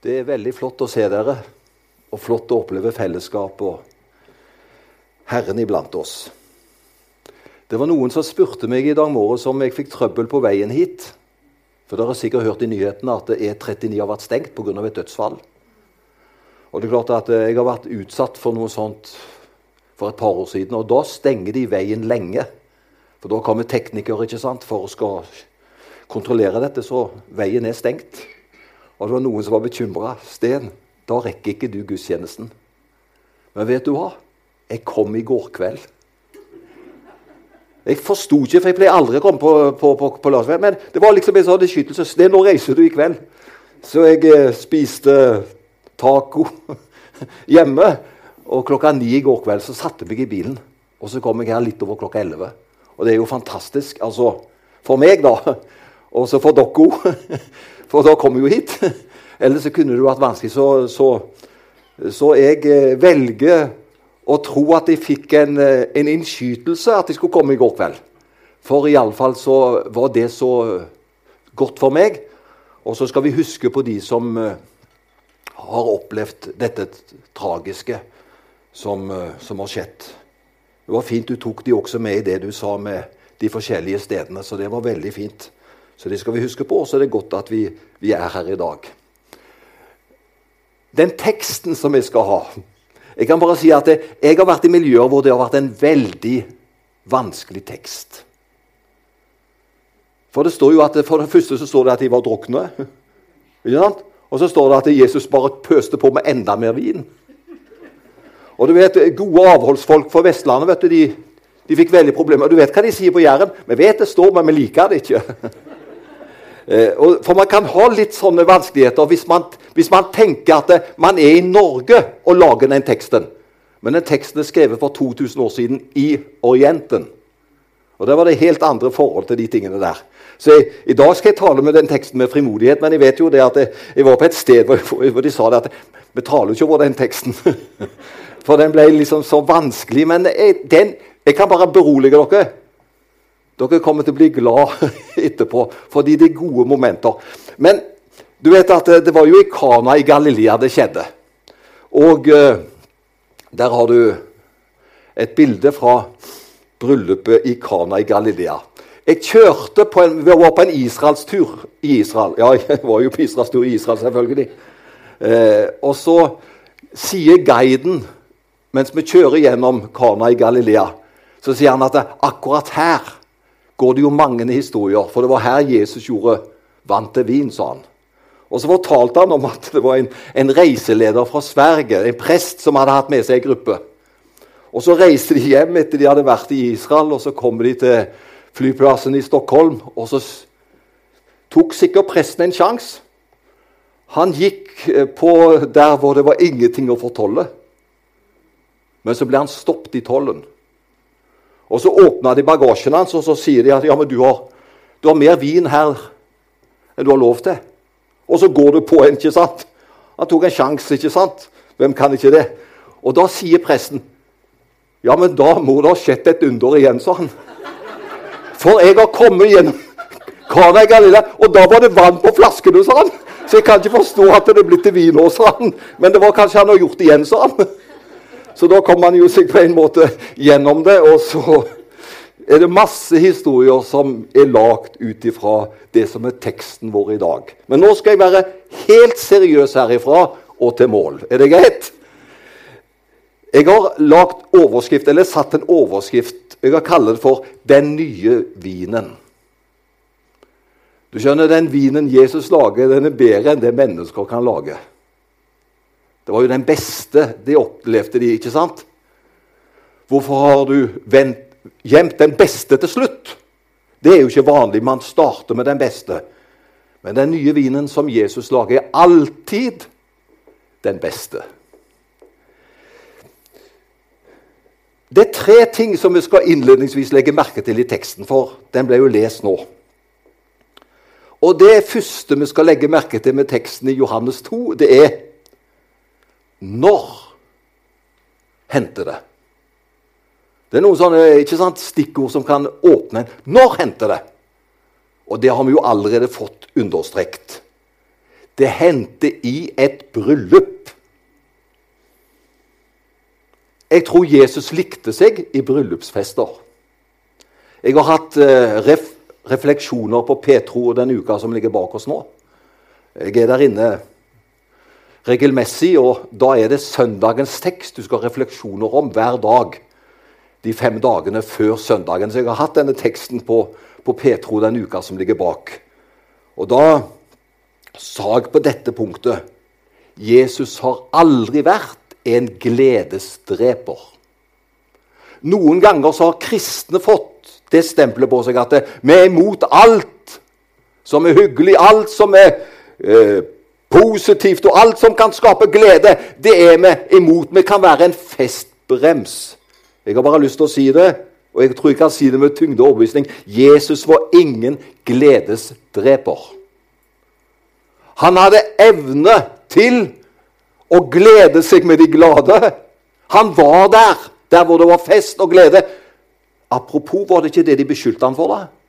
Det er veldig flott å se dere, og flott å oppleve fellesskap og Herren iblant oss. Det var noen som spurte meg i dag morges om jeg fikk trøbbel på veien hit. For dere har sikkert hørt i nyhetene at E39 har vært stengt pga. et dødsfall. Og det er klart at Jeg har vært utsatt for noe sånt for et par år siden. Og da stenger de veien lenge. For da kommer teknikere ikke sant, for å skal kontrollere dette, så veien er stengt. Og det var noen som var bekymra. 'Sten, da rekker ikke du gudstjenesten.' Men vet du hva? Jeg kom i går kveld. Jeg forsto ikke, for jeg pleier aldri å komme på, på, på, på lørdag. Men det var liksom en sånn beskyttelse. 'Sten, nå reiser du i kveld.' Så jeg eh, spiste taco hjemme. Og klokka ni i går kveld så satte jeg meg i bilen. Og så kom jeg her litt over klokka elleve. Og det er jo fantastisk. Altså, for meg, da. Og så for dere òg. For da kommer vi jo hit. Ellers så kunne det vært vanskelig. Så, så, så jeg eh, velger å tro at jeg fikk en, eh, en innskytelse at jeg skulle komme i går kveld. For iallfall så var det så godt for meg. Og så skal vi huske på de som uh, har opplevd dette tragiske som, som, har skjedd. Det var fint du tok de også med i det du sa med de forskjellige stedene. Så det var veldig fint. Så det skal vi huske på, og så er det godt at vi, vi er her i dag. Den teksten som vi skal ha Jeg kan bare si at jeg har vært i miljøer hvor det har vært en veldig vanskelig tekst. For det står jo at for det første så står det at de var drukne. Og så står det at Jesus bare pøste på med enda mer vin. Og du vet, Gode avholdsfolk fra Vestlandet vet du, de, de fikk veldig problemer. Du vet hva de sier på Jæren? Vi vet det står, men vi liker det ikke. Eh, for man kan ha litt sånne vanskeligheter hvis man, hvis man tenker at det, man er i Norge og lager den teksten. Men den teksten er skrevet for 2000 år siden i Orienten. Og Der var det helt andre forhold til de tingene der. Så jeg, I dag skal jeg tale med den teksten med frimodighet, men jeg vet jo det at jeg, jeg var på et sted hvor, hvor, de sa det at vi taler ikke over den teksten. For den ble liksom så vanskelig. Men jeg, den, jeg kan bare berolige dere. Dere kommer til å bli glad etterpå, fordi det er gode momenter. Men du vet at det var jo i Kana i Galilea det skjedde. Og eh, der har du et bilde fra bryllupet i Kana i Galilea. Jeg kjørte på en, vi var på en israelstur i Israel. Ja, jeg var jo på israelstur i Israel, selvfølgelig. Eh, og så sier guiden, mens vi kjører gjennom Kana i Galilea, så sier han at akkurat her går det jo mange historier, for det var her Jesus gjorde vann til vin, sa han. Og så fortalte han om at det var en, en, reiseleder fra Sverige, en prest som hadde hatt med seg en gruppe. Og Så reiste de hjem etter de hadde vært i Israel, og så kom de til flyplassen i Stockholm. Og så tok sikkert presten en sjanse. Han gikk eh, på der hvor det var ingenting å fortolle. Men så ble han stoppet i tollen. Og Så åpna de bagasjen hans og så sier de at ja, men du har, du har mer vin her enn du har lov til. Og så går du på en, ikke sant? Han tok en sjanse, ikke sant? Hvem kan ikke det? Og da sier presten ja, men da må det ha skjedd et under igjen, sa han. For jeg har kommet gjennom Kana i Galilea, og da var det vann på flaskene, sa han. Så jeg kan ikke forstå at det er blitt til vin nå, sa han. Men det var kanskje han har gjort det igjen, sa han. Så da kom man jo seg på en måte gjennom det. Og så er det masse historier som er lagd ut ifra det som er teksten vår i dag. Men nå skal jeg være helt seriøs herifra og til mål. Er det greit? Jeg har lagt overskrift, eller satt en overskrift Jeg har kalt det for 'Den nye vinen'. Du skjønner, Den vinen Jesus lager, den er bedre enn det mennesker kan lage. Det var jo den beste de opplevde, de, ikke sant? Hvorfor har du gjemt den beste til slutt? Det er jo ikke vanlig. Man starter med den beste. Men den nye vinen som Jesus lager, er alltid den beste. Det er tre ting som vi skal innledningsvis legge merke til i teksten, for den ble jo lest nå. Og Det første vi skal legge merke til med teksten i Johannes 2, det er når hendte det? Det er noen sånne sant, stikkord som kan åpne en Når hendte det? Og det har vi jo allerede fått understrekt. Det hendte i et bryllup. Jeg tror Jesus likte seg i bryllupsfester. Jeg har hatt eh, ref refleksjoner på Petro den uka som ligger bak oss nå. Jeg er der inne regelmessig, og da er det søndagens tekst du skal ha refleksjoner om hver dag de fem dagene før søndagen. Så jeg har hatt denne teksten på, på Petro den uka som ligger bak. Og da sa jeg på dette punktet Jesus har aldri vært en gledesdreper. Noen ganger så har kristne fått det stempelet på seg at vi er imot alt som er hyggelig, alt som er eh, positivt, og alt som kan skape glede. Det er vi imot. Vi kan være en festbrems. Jeg har bare lyst til å si det, og jeg tror jeg kan si det med tyngde og overbevisning. Jesus var ingen gledesdreper. Han hadde evne til å glede seg med de glade. Han var der, der hvor det var fest og glede. Apropos, var det ikke det de beskyldte han for? da?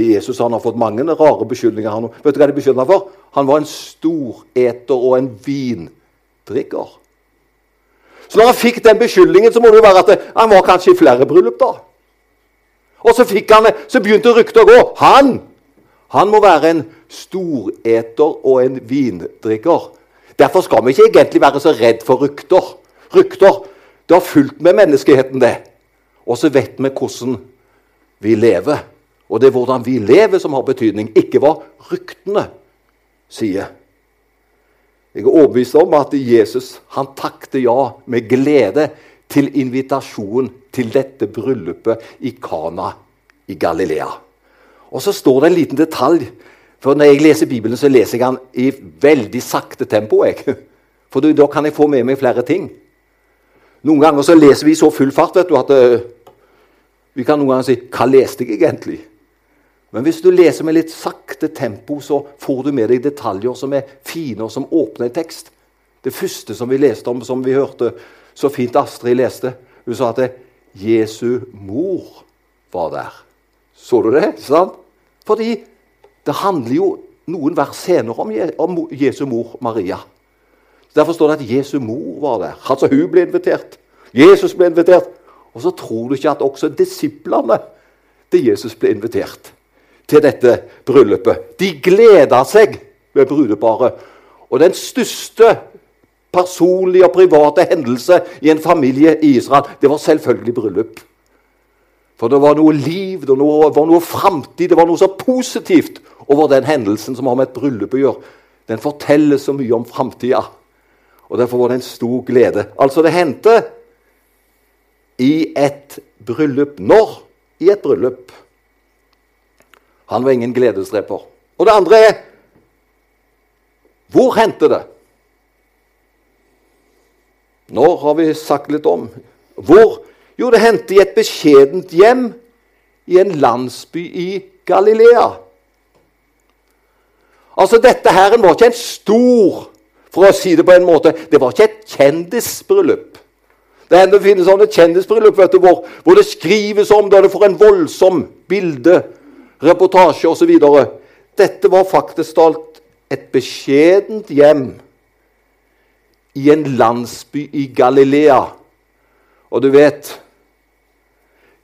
Jesus han har fått mange rare beskyldninger. Vet du hva de beskyldte han for? Han var en storeter og en vindrikker. Så når han fikk den beskyldningen, så må det jo være at han var kanskje i flere bryllup. da. Og så, han, så begynte ryktet å gå. Han han må være en storeter og en vindrikker. Derfor skal vi ikke egentlig være så redd for rykter. Rykter det har fulgt med menneskeheten, det. Og så vet vi hvordan vi lever. Og det er hvordan vi lever, som har betydning, ikke hva ryktene sier. Jeg er overbevist om at Jesus han takte ja med glede til invitasjonen til dette bryllupet i Kana i Galilea. Og så står det en liten detalj. For Når jeg leser Bibelen, så leser jeg den i veldig sakte tempo. Jeg. For da kan jeg få med meg flere ting. Noen ganger så leser vi i så full fart vet du, at uh, vi kan noen ganger si 'Hva leste jeg egentlig?' Men hvis du leser med litt sakte tempo, så får du med deg detaljer som er fine, og som åpner en tekst. Det første som vi leste om, som vi hørte så fint Astrid leste, hun sa at det, Jesu mor var der. Så du det? sant? Fordi det handler jo noen vers senere om, om Jesu mor Maria. Derfor står det at Jesu mor var der. Altså Hun ble invitert. Jesus ble invitert. Og så tror du ikke at også disiplene til Jesus ble invitert til dette bryllupet. De gleda seg ved brudeparet. Og den største personlige og private hendelse i en familie i Israel, det var selvfølgelig bryllup. For det var noe liv, det var noe framtid, det var noe så positivt over den hendelsen som har med et bryllup å gjøre. Den forteller så mye om framtida. Og derfor var det en stor glede. Altså, det hendte i et bryllup. Når? I et bryllup. Han var ingen gledesdreper. Og det andre er Hvor hendte det? Nå har vi sagt litt om. Hvor? Jo, det hendte i et beskjedent hjem i en landsby i Galilea. Altså, Dette her var ikke en stor For å si det på en måte Det var ikke et kjendisbryllup. Det hender å finne sånne kjendisbryllup vet du, hvor, hvor det skrives om det, og du får en voldsom bilde reportasje osv. Dette var faktisk talt et beskjedent hjem i en landsby i Galilea. Og du vet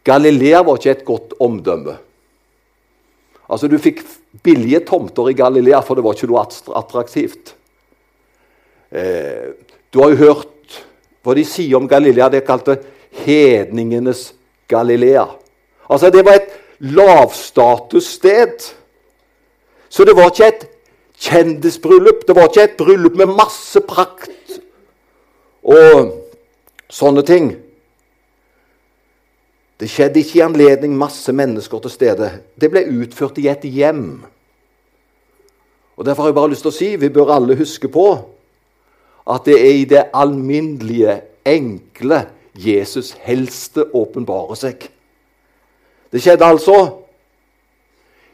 Galilea var ikke et godt omdømme. Altså, Du fikk billige tomter i Galilea, for det var ikke noe attraktivt. Eh, du har jo hørt hva de sier om Galilea. Det kalte hedningenes Galilea. Altså, Det var et lavstatussted. Så det var ikke et kjendisbryllup. Det var ikke et bryllup med masse prakt og sånne ting. Det skjedde ikke i anledning masse mennesker til stede. Det ble utført i et hjem. Og Derfor har jeg bare lyst til å si vi bør alle huske på at det er i det alminnelige, enkle Jesus helst åpenbarer seg. Det skjedde altså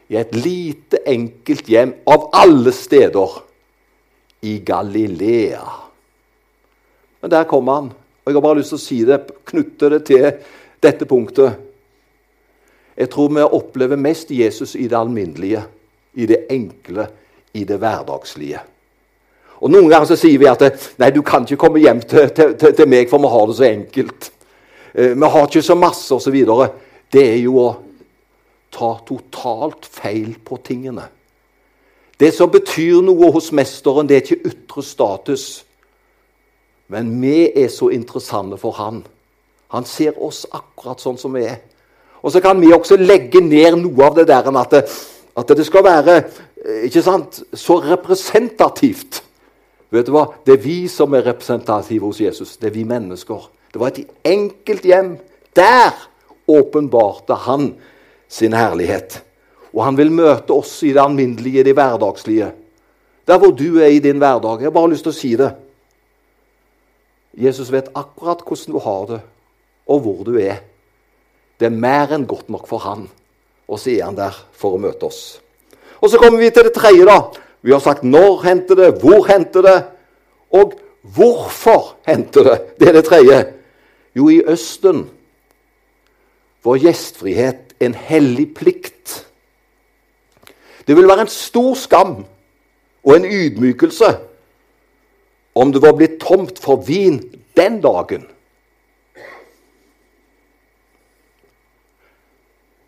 i et lite, enkelt hjem av alle steder i Galilea. Men der kom han. Og Jeg har bare lyst til å si det, knytte det til dette punktet. Jeg tror vi opplever mest Jesus i det alminnelige, i det enkle, i det hverdagslige. Og Noen ganger så sier vi at nei, du kan ikke komme hjem til, til, til meg, for vi har det så enkelt. Eh, vi har ikke så masse, osv. Det er jo å ta totalt feil på tingene. Det som betyr noe hos mesteren, det er ikke ytre status. Men vi er så interessante for han. Han ser oss akkurat sånn som vi er. Og så kan vi også legge ned noe av det der at det, at det skal være eh, ikke sant, så representativt. Vet du hva? Det er vi som er representative hos Jesus. Det er vi mennesker. Det var et enkelt hjem. Der åpenbarte han sin herlighet. Og han vil møte oss i det alminnelige, det hverdagslige. Der hvor du er i din hverdag. Jeg har bare lyst til å si det. Jesus vet akkurat hvordan du har det, og hvor du er. Det er mer enn godt nok for han. Og så er han der for å møte oss. Og så kommer vi til det tredje. da. Vi har sagt når henter det, hvor henter det, og hvorfor henter det. Det er det tredje. Jo, i Østen var gjestfrihet en hellig plikt. Det vil være en stor skam og en ydmykelse om det var blitt tomt for vin den dagen.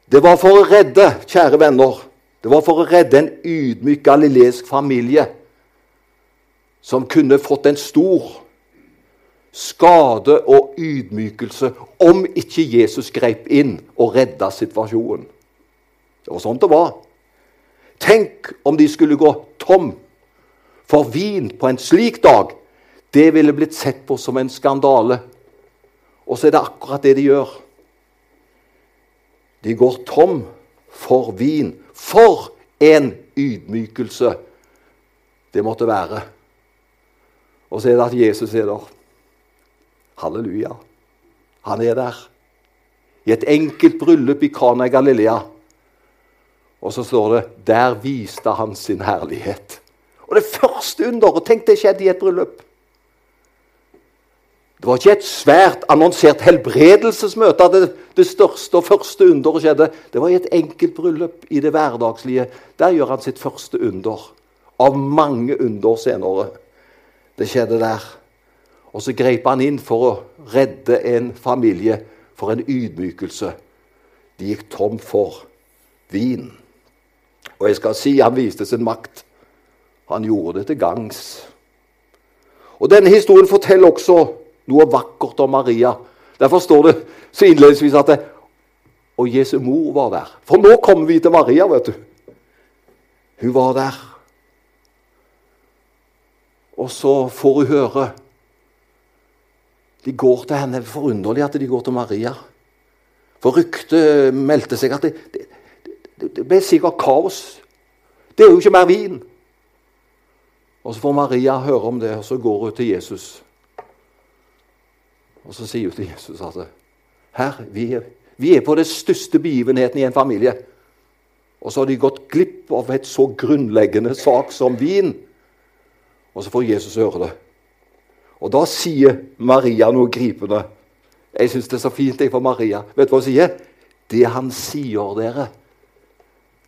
Det var for å redde, kjære venner, det var for å redde en ydmyk galileisk familie som kunne fått en stor skade og ydmykelse om ikke Jesus grep inn og redda situasjonen. Det var sånn det var. Tenk om de skulle gå tom for vin på en slik dag. Det ville blitt sett på som en skandale. Og så er det akkurat det de gjør. De går tom for vin. For en ydmykelse det måtte være. Og så er det at Jesus er der. Halleluja. Han er der. I et enkelt bryllup i Kana i Galilea. Og så står det 'Der viste han sin herlighet'. Og det første underet Tenk det skjedde i et bryllup. Det var ikke et svært annonsert helbredelsesmøte at det, det største og første underet skjedde. Det var i et enkelt bryllup i det hverdagslige. Der gjør han sitt første under. Av mange under senere. Det skjedde der. Og så grep han inn for å redde en familie for en ydmykelse. De gikk tom for vin. Og jeg skal si han viste sin makt. Han gjorde det til gangs. Og Denne historien forteller også noe vakkert om Maria. Derfor står det så innledningsvis at det, Og Jesu mor var der. For nå kommer vi til Maria, vet du. Hun var der. Og så får hun høre De går til henne. Forunderlig at de går til Maria. For ryktet meldte seg at det, det, det, det ble sikkert kaos. Det er jo ikke mer vin. Og Så får Maria høre om det, og så går hun til Jesus. Og så sier hun til Jesus at her, vi er, vi er på den største begivenheten i en familie. Og så har de gått glipp av et så grunnleggende sak som vin. Og så får Jesus høre det. Og da sier Maria noe gripende. Jeg syns det er så fint jeg for Maria. Vet du hva hun sier? Det han sier dere,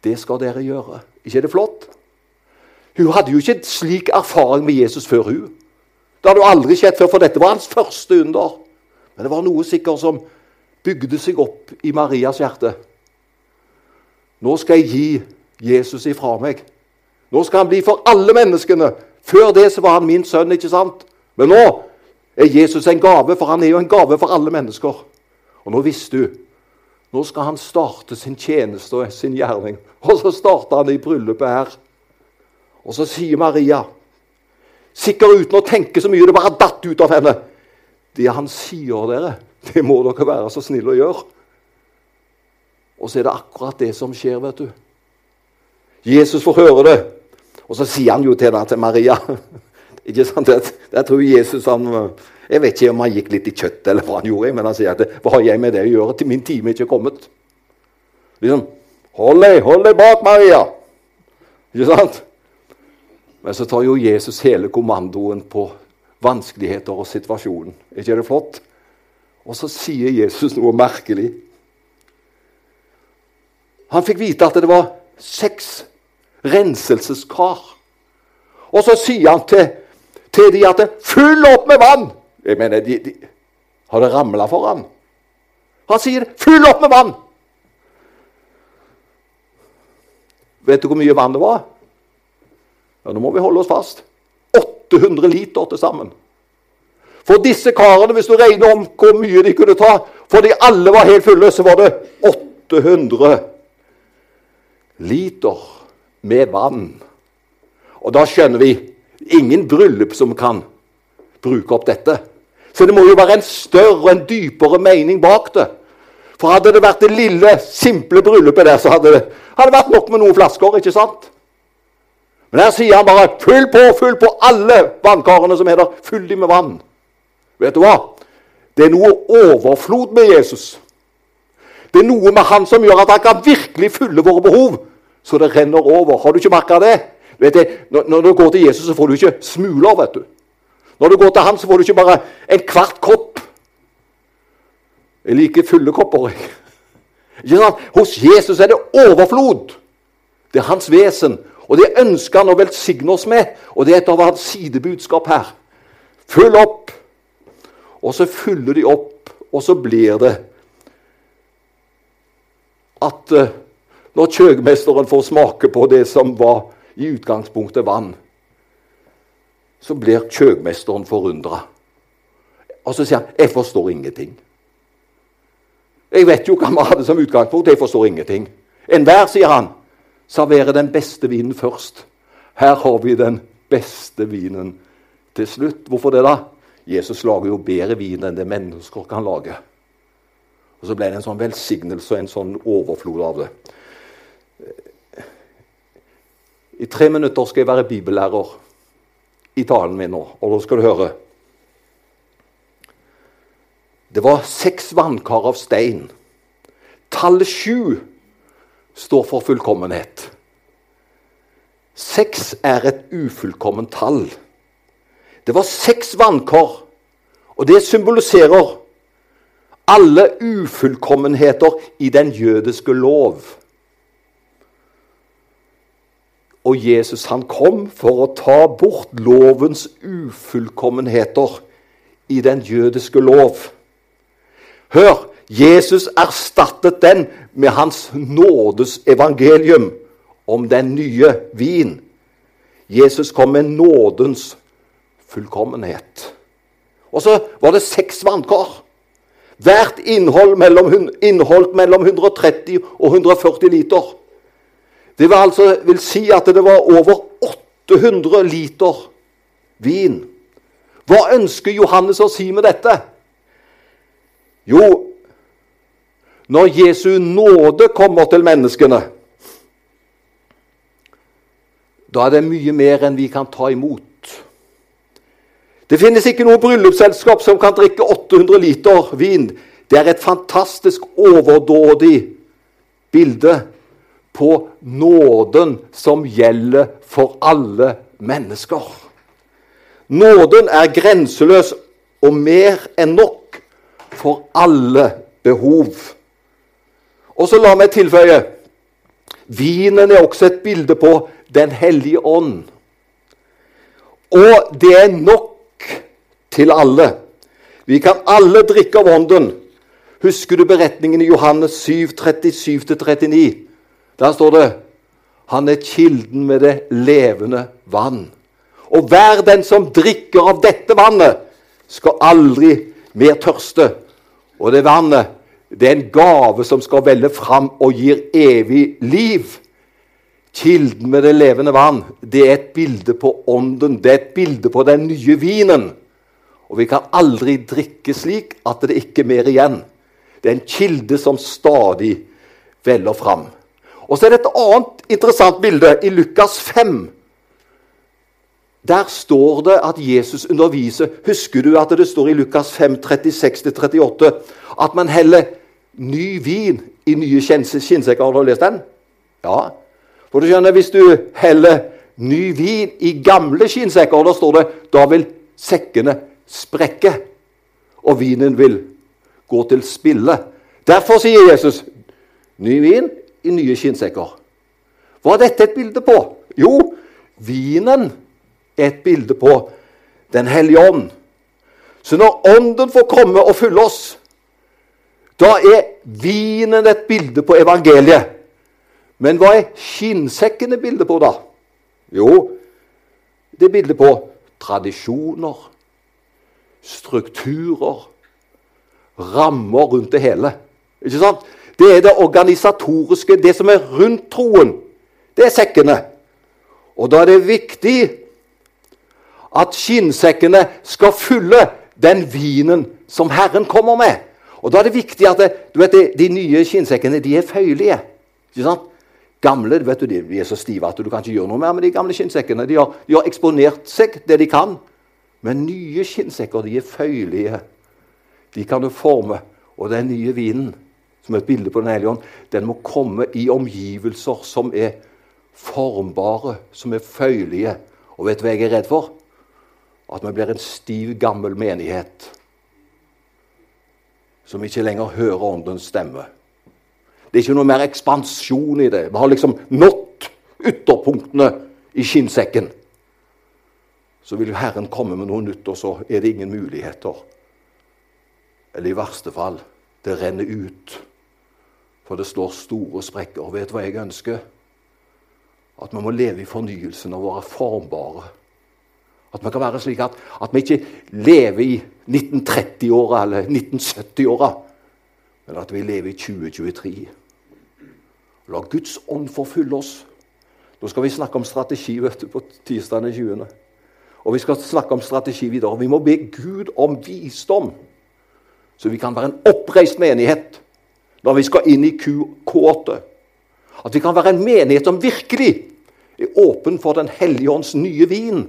det skal dere gjøre. ikke er det flott? Hun hadde jo ikke slik erfaring med Jesus før hun. Det hadde jo aldri skjedd før, for dette var hans første under. Men det var noe sikkert som bygde seg opp i Marias hjerte. Nå skal jeg gi Jesus ifra meg. Nå skal han bli for alle menneskene. Før det så var han min sønn, ikke sant? Men nå er Jesus en gave, for han er jo en gave for alle mennesker. Og nå visste du nå skal han starte sin tjeneste og sin gjerning. Og så starter han i bryllupet her. Og så sier Maria, sikkert uten å tenke så mye, det bare datt ut av henne det han sier dere, det må dere være så snille å gjøre. Og så er det akkurat det som skjer, vet du. Jesus får høre det, og så sier han jo til til Maria. Ikke sant? Jeg tror Jesus han, Jeg vet ikke om han gikk litt i kjøttet, eller hva han gjorde, men han sier at 'hva har jeg med det å gjøre? til Min time er ikke kommet'. Liksom, Hold deg, hold deg bak, Maria! Ikke sant? Men så tar jo Jesus hele kommandoen på vanskeligheter og situasjonen. Er ikke det flott? Og så sier Jesus noe merkelig. Han fikk vite at det var seks renselseskar Og så sier han til, til de at 'Fyll opp med vann!' Jeg mener, de, de, Har det ramla for han? Han sier 'Fyll opp med vann!' Vet du hvor mye vann det var? Ja, Nå må vi holde oss fast. 800 liter til sammen. For disse karene, hvis du regner om hvor mye de kunne ta For de alle var helt fulle, så var det 800 liter med vann. Og da skjønner vi ingen bryllup som kan bruke opp dette. Så det må jo være en større og en dypere mening bak det. For hadde det vært det lille, simple bryllupet der, så hadde det, hadde vært nok med noen flasker. ikke sant? Men her sier han bare 'fyll på, fyll på alle vannkarene som er der. Fyll de med vann'. Vet du hva? Det er noe overflod med Jesus. Det er noe med han som gjør at han kan virkelig fylle våre behov, så det renner over. Har du ikke merka det? Vet du, når, du går til Jesus, så får du ikke smuler. vet du. Når du går til ham, så får du ikke bare en kvart kopp. Jeg liker fulle kopper. Ja, hos Jesus er det overflod. Det er hans vesen. Og det ønsker han å velsigne oss med. Og det er et av hans sidebudskap her. Fyll opp. Og så fyller de opp, og så blir det at uh, når kjøkkenmesteren får smake på det som var i utgangspunktet vann, så blir kjøkmesteren forundra. Og så sier han 'Jeg forstår ingenting'. Jeg vet jo hva vi hadde som utgangspunkt. Jeg forstår ingenting. Enhver, sier han, serverer den beste vinen først. Her har vi den beste vinen til slutt. Hvorfor det, da? Jesus lager jo bedre vin enn det mennesker kan lage. Og Så ble det en sånn velsignelse og en sånn overflod av det. I tre minutter skal jeg være bibellærer i talen min nå, og da skal du høre. Det var seks vannkar av stein. Tallet sju står for fullkommenhet. Seks er et ufullkomment tall. Det var seks vannkar, og det symboliserer alle ufullkommenheter i den jødiske lov. Og Jesus han kom for å ta bort lovens ufullkommenheter i den jødiske lov. Hør! Jesus erstattet den med hans nådes evangelium om den nye vin. Jesus kom med nådens fullkommenhet. Og så var det seks vannkar. Hvert innhold mellom, innholdt mellom 130 og 140 liter. Det vil altså vil si at det var over 800 liter vin. Hva ønsker Johannes å si med dette? Jo, når Jesu nåde kommer til menneskene, da er det mye mer enn vi kan ta imot. Det finnes ikke noe bryllupsselskap som kan drikke 800 liter vin. Det er et fantastisk overdådig bilde på nåden som gjelder for alle mennesker. Nåden er grenseløs og mer enn nok for alle behov. Og så la meg tilføye vinen er også et bilde på Den hellige ånd. Og det er nok til alle. Vi kan alle drikke av Ånden. Husker du beretningen i Johannes 7, 37-39? Der står det han er kilden med det levende vann. Og hver den som drikker av dette vannet, skal aldri mer tørste. Og det vannet, det er en gave som skal velle fram og gir evig liv. Kilden med det levende vann, det er et bilde på ånden. Det er et bilde på den nye vinen. Og vi kan aldri drikke slik at det ikke er mer igjen. Det er en kilde som stadig veller fram. Og så er det et annet interessant bilde i Lukas 5. Der står det at Jesus underviser Husker du at det står i Lukas 5, 36-38 at man heller ny vin i nye skinnsekker? Har du lest den? Ja. For du skjønner, Hvis du heller ny vin i gamle skinnsekker, da står det da vil sekkene sprekke, og vinen vil gå til spille. Derfor sier Jesus ny vin i nye skinnsekker. Hva er dette et bilde på? Jo, vinen er et bilde på Den hellige ånd. Så når Ånden får komme og fylle oss, da er vinen et bilde på evangeliet. Men hva er skinnsekken et bilde på, da? Jo, det er bilde på tradisjoner, strukturer, rammer rundt det hele. Ikke sant? Det er det organisatoriske, det som er rundt troen. Det er sekkene. Og da er det viktig at skinnsekkene skal fylle den vinen som Herren kommer med. Og Da er det viktig at det, vet, de nye skinnsekkene de er føyelige. Ikke sant? Gamle vet de er så stive at du kan ikke gjøre noe mer med de gamle skinnsekkene. De har, de har eksponert seg det de kan. Men nye skinnsekker de er føyelige. De kan du forme. Og den nye vinen, som er et bilde på Den hellige ånd, den må komme i omgivelser som er formbare, som er føyelige. Og vet du hva jeg er redd for? At vi blir en stiv, gammel menighet som ikke lenger hører Åndens stemme. Det er ikke noe mer ekspansjon i det. Vi har liksom nådd ytterpunktene i skinnsekken. Så vil Herren komme med noe nytt, og så er det ingen muligheter. Eller i verste fall det renner ut. For det står store sprekker. Vet du hva jeg ønsker? At vi må leve i fornyelsen og være formbare. At vi kan være slik at, at vi ikke lever i 1930-åra eller 1970-åra, men at vi lever i 2023. La Guds ånd forfylle oss. Nå skal vi snakke om strategi vet du, på tirsdag den 20. Og vi skal snakke om strategi videre. Vi må be Gud om visdom, så vi kan være en oppreist menighet når vi skal inn i Q8. At vi kan være en menighet som virkelig er åpen for Den hellige ånds nye vin.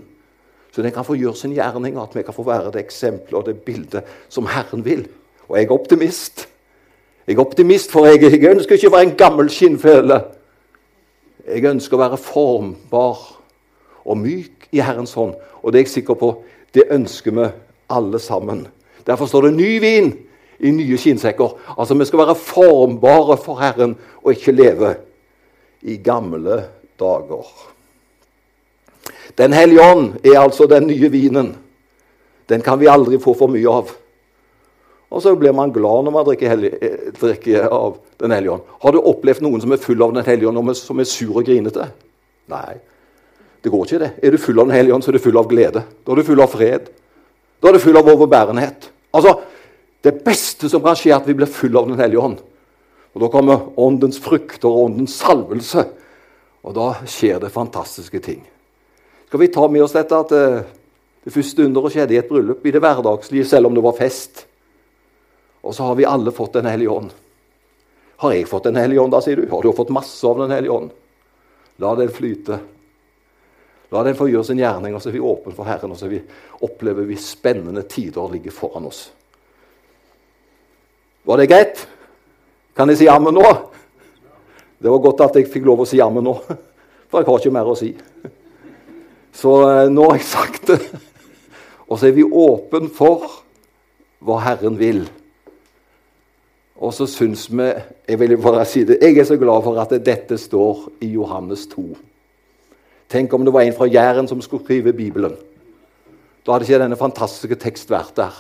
Så den kan få gjøre sin gjerning, og at vi kan få være det eksempelet og det bildet som Herren vil. Og jeg er optimist. Jeg er optimist, for jeg, jeg ønsker ikke å være en gammel skinnfele. Jeg ønsker å være formbar og myk i Herrens hånd. Og det er jeg sikker på, det ønsker vi alle sammen. Derfor står det 'ny vin' i nye skinnsekker. Altså, Vi skal være formbare for Herren og ikke leve i gamle dager. Den hellige ånd er altså den nye vinen. Den kan vi aldri få for mye av. Og så blir man glad når man drikker, eh, drikker av Den hellige ånd. Har du opplevd noen som er full av Den hellige ånd, som er sur og grinete? Nei, det går ikke, det. Er du full av Den hellige ånd, så er du full av glede. Da er du full av fred. Da er du full av overbærenhet. Altså, Det beste som kan skje, er at vi blir full av Den hellige ånd. Og Da kommer åndens frukter og åndens salvelse. Og da skjer det fantastiske ting. Skal vi ta med oss dette at eh, det første underet skjedde i et bryllup, i det hverdagslige, selv om det var fest? Og så har vi alle fått Den hellige ånd. Har jeg fått Den hellige ånd, da, sier du? Har du fått masse av Den hellige ånd? La den flyte. La den få gjøre sin gjerning, og så er vi åpne for Herren, og så opplever vi spennende tider ligger foran oss. Var det greit? Kan jeg si jammen nå? Det var godt at jeg fikk lov å si jammen nå, for jeg har ikke mer å si. Så eh, nå har jeg sagt det. Og så er vi åpen for hva Herren vil. Og så syns vi Jeg vil bare si det, jeg er så glad for at dette står i Johannes 2. Tenk om det var en fra Jæren som skulle skrive Bibelen. Da hadde ikke denne fantastiske tekst vært der.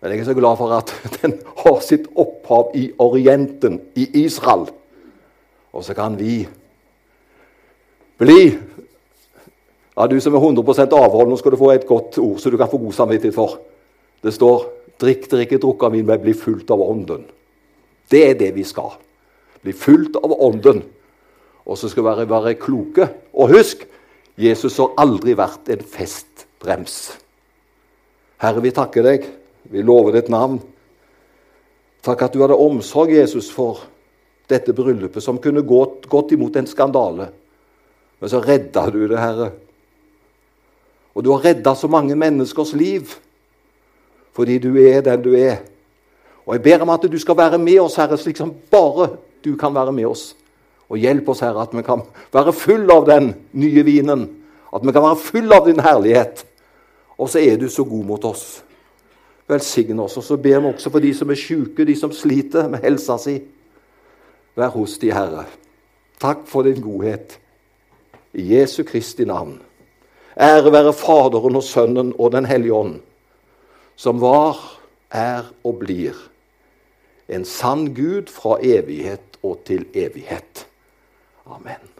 Men jeg er så glad for at den har sitt opphav i Orienten, i Israel. Og så kan vi bli ja, Du som er 100% avhold, nå skal du få et godt ord så du kan få god samvittighet for. Det står 'Drikk dere ikke drukk av men bli fulgt av Ånden'. Det er det vi skal. Bli fulgt av Ånden. Og så skal vi være, være kloke. Og husk Jesus har aldri vært en festbrems. Herre, vi takker deg. Vi lover ditt navn. Takk at du hadde omsorg, Jesus, for dette bryllupet, som kunne gått, gått imot en skandale. Men så redda du det, Herre. Og du har redda så mange menneskers liv fordi du er den du er. Og Jeg ber om at du skal være med oss, Herre, slik som bare du kan være med oss. Og hjelp oss, Herre, at vi kan være full av den nye vinen. At vi kan være full av din herlighet. Og så er du så god mot oss. Velsigne oss. Og så ber vi også for de som er syke, de som sliter med helsa si. Vær hos de, Herre. Takk for din godhet. I Jesu Kristi navn. Ære være Faderen og Sønnen og Den hellige ånd, som var, er og blir en sann Gud fra evighet og til evighet. Amen.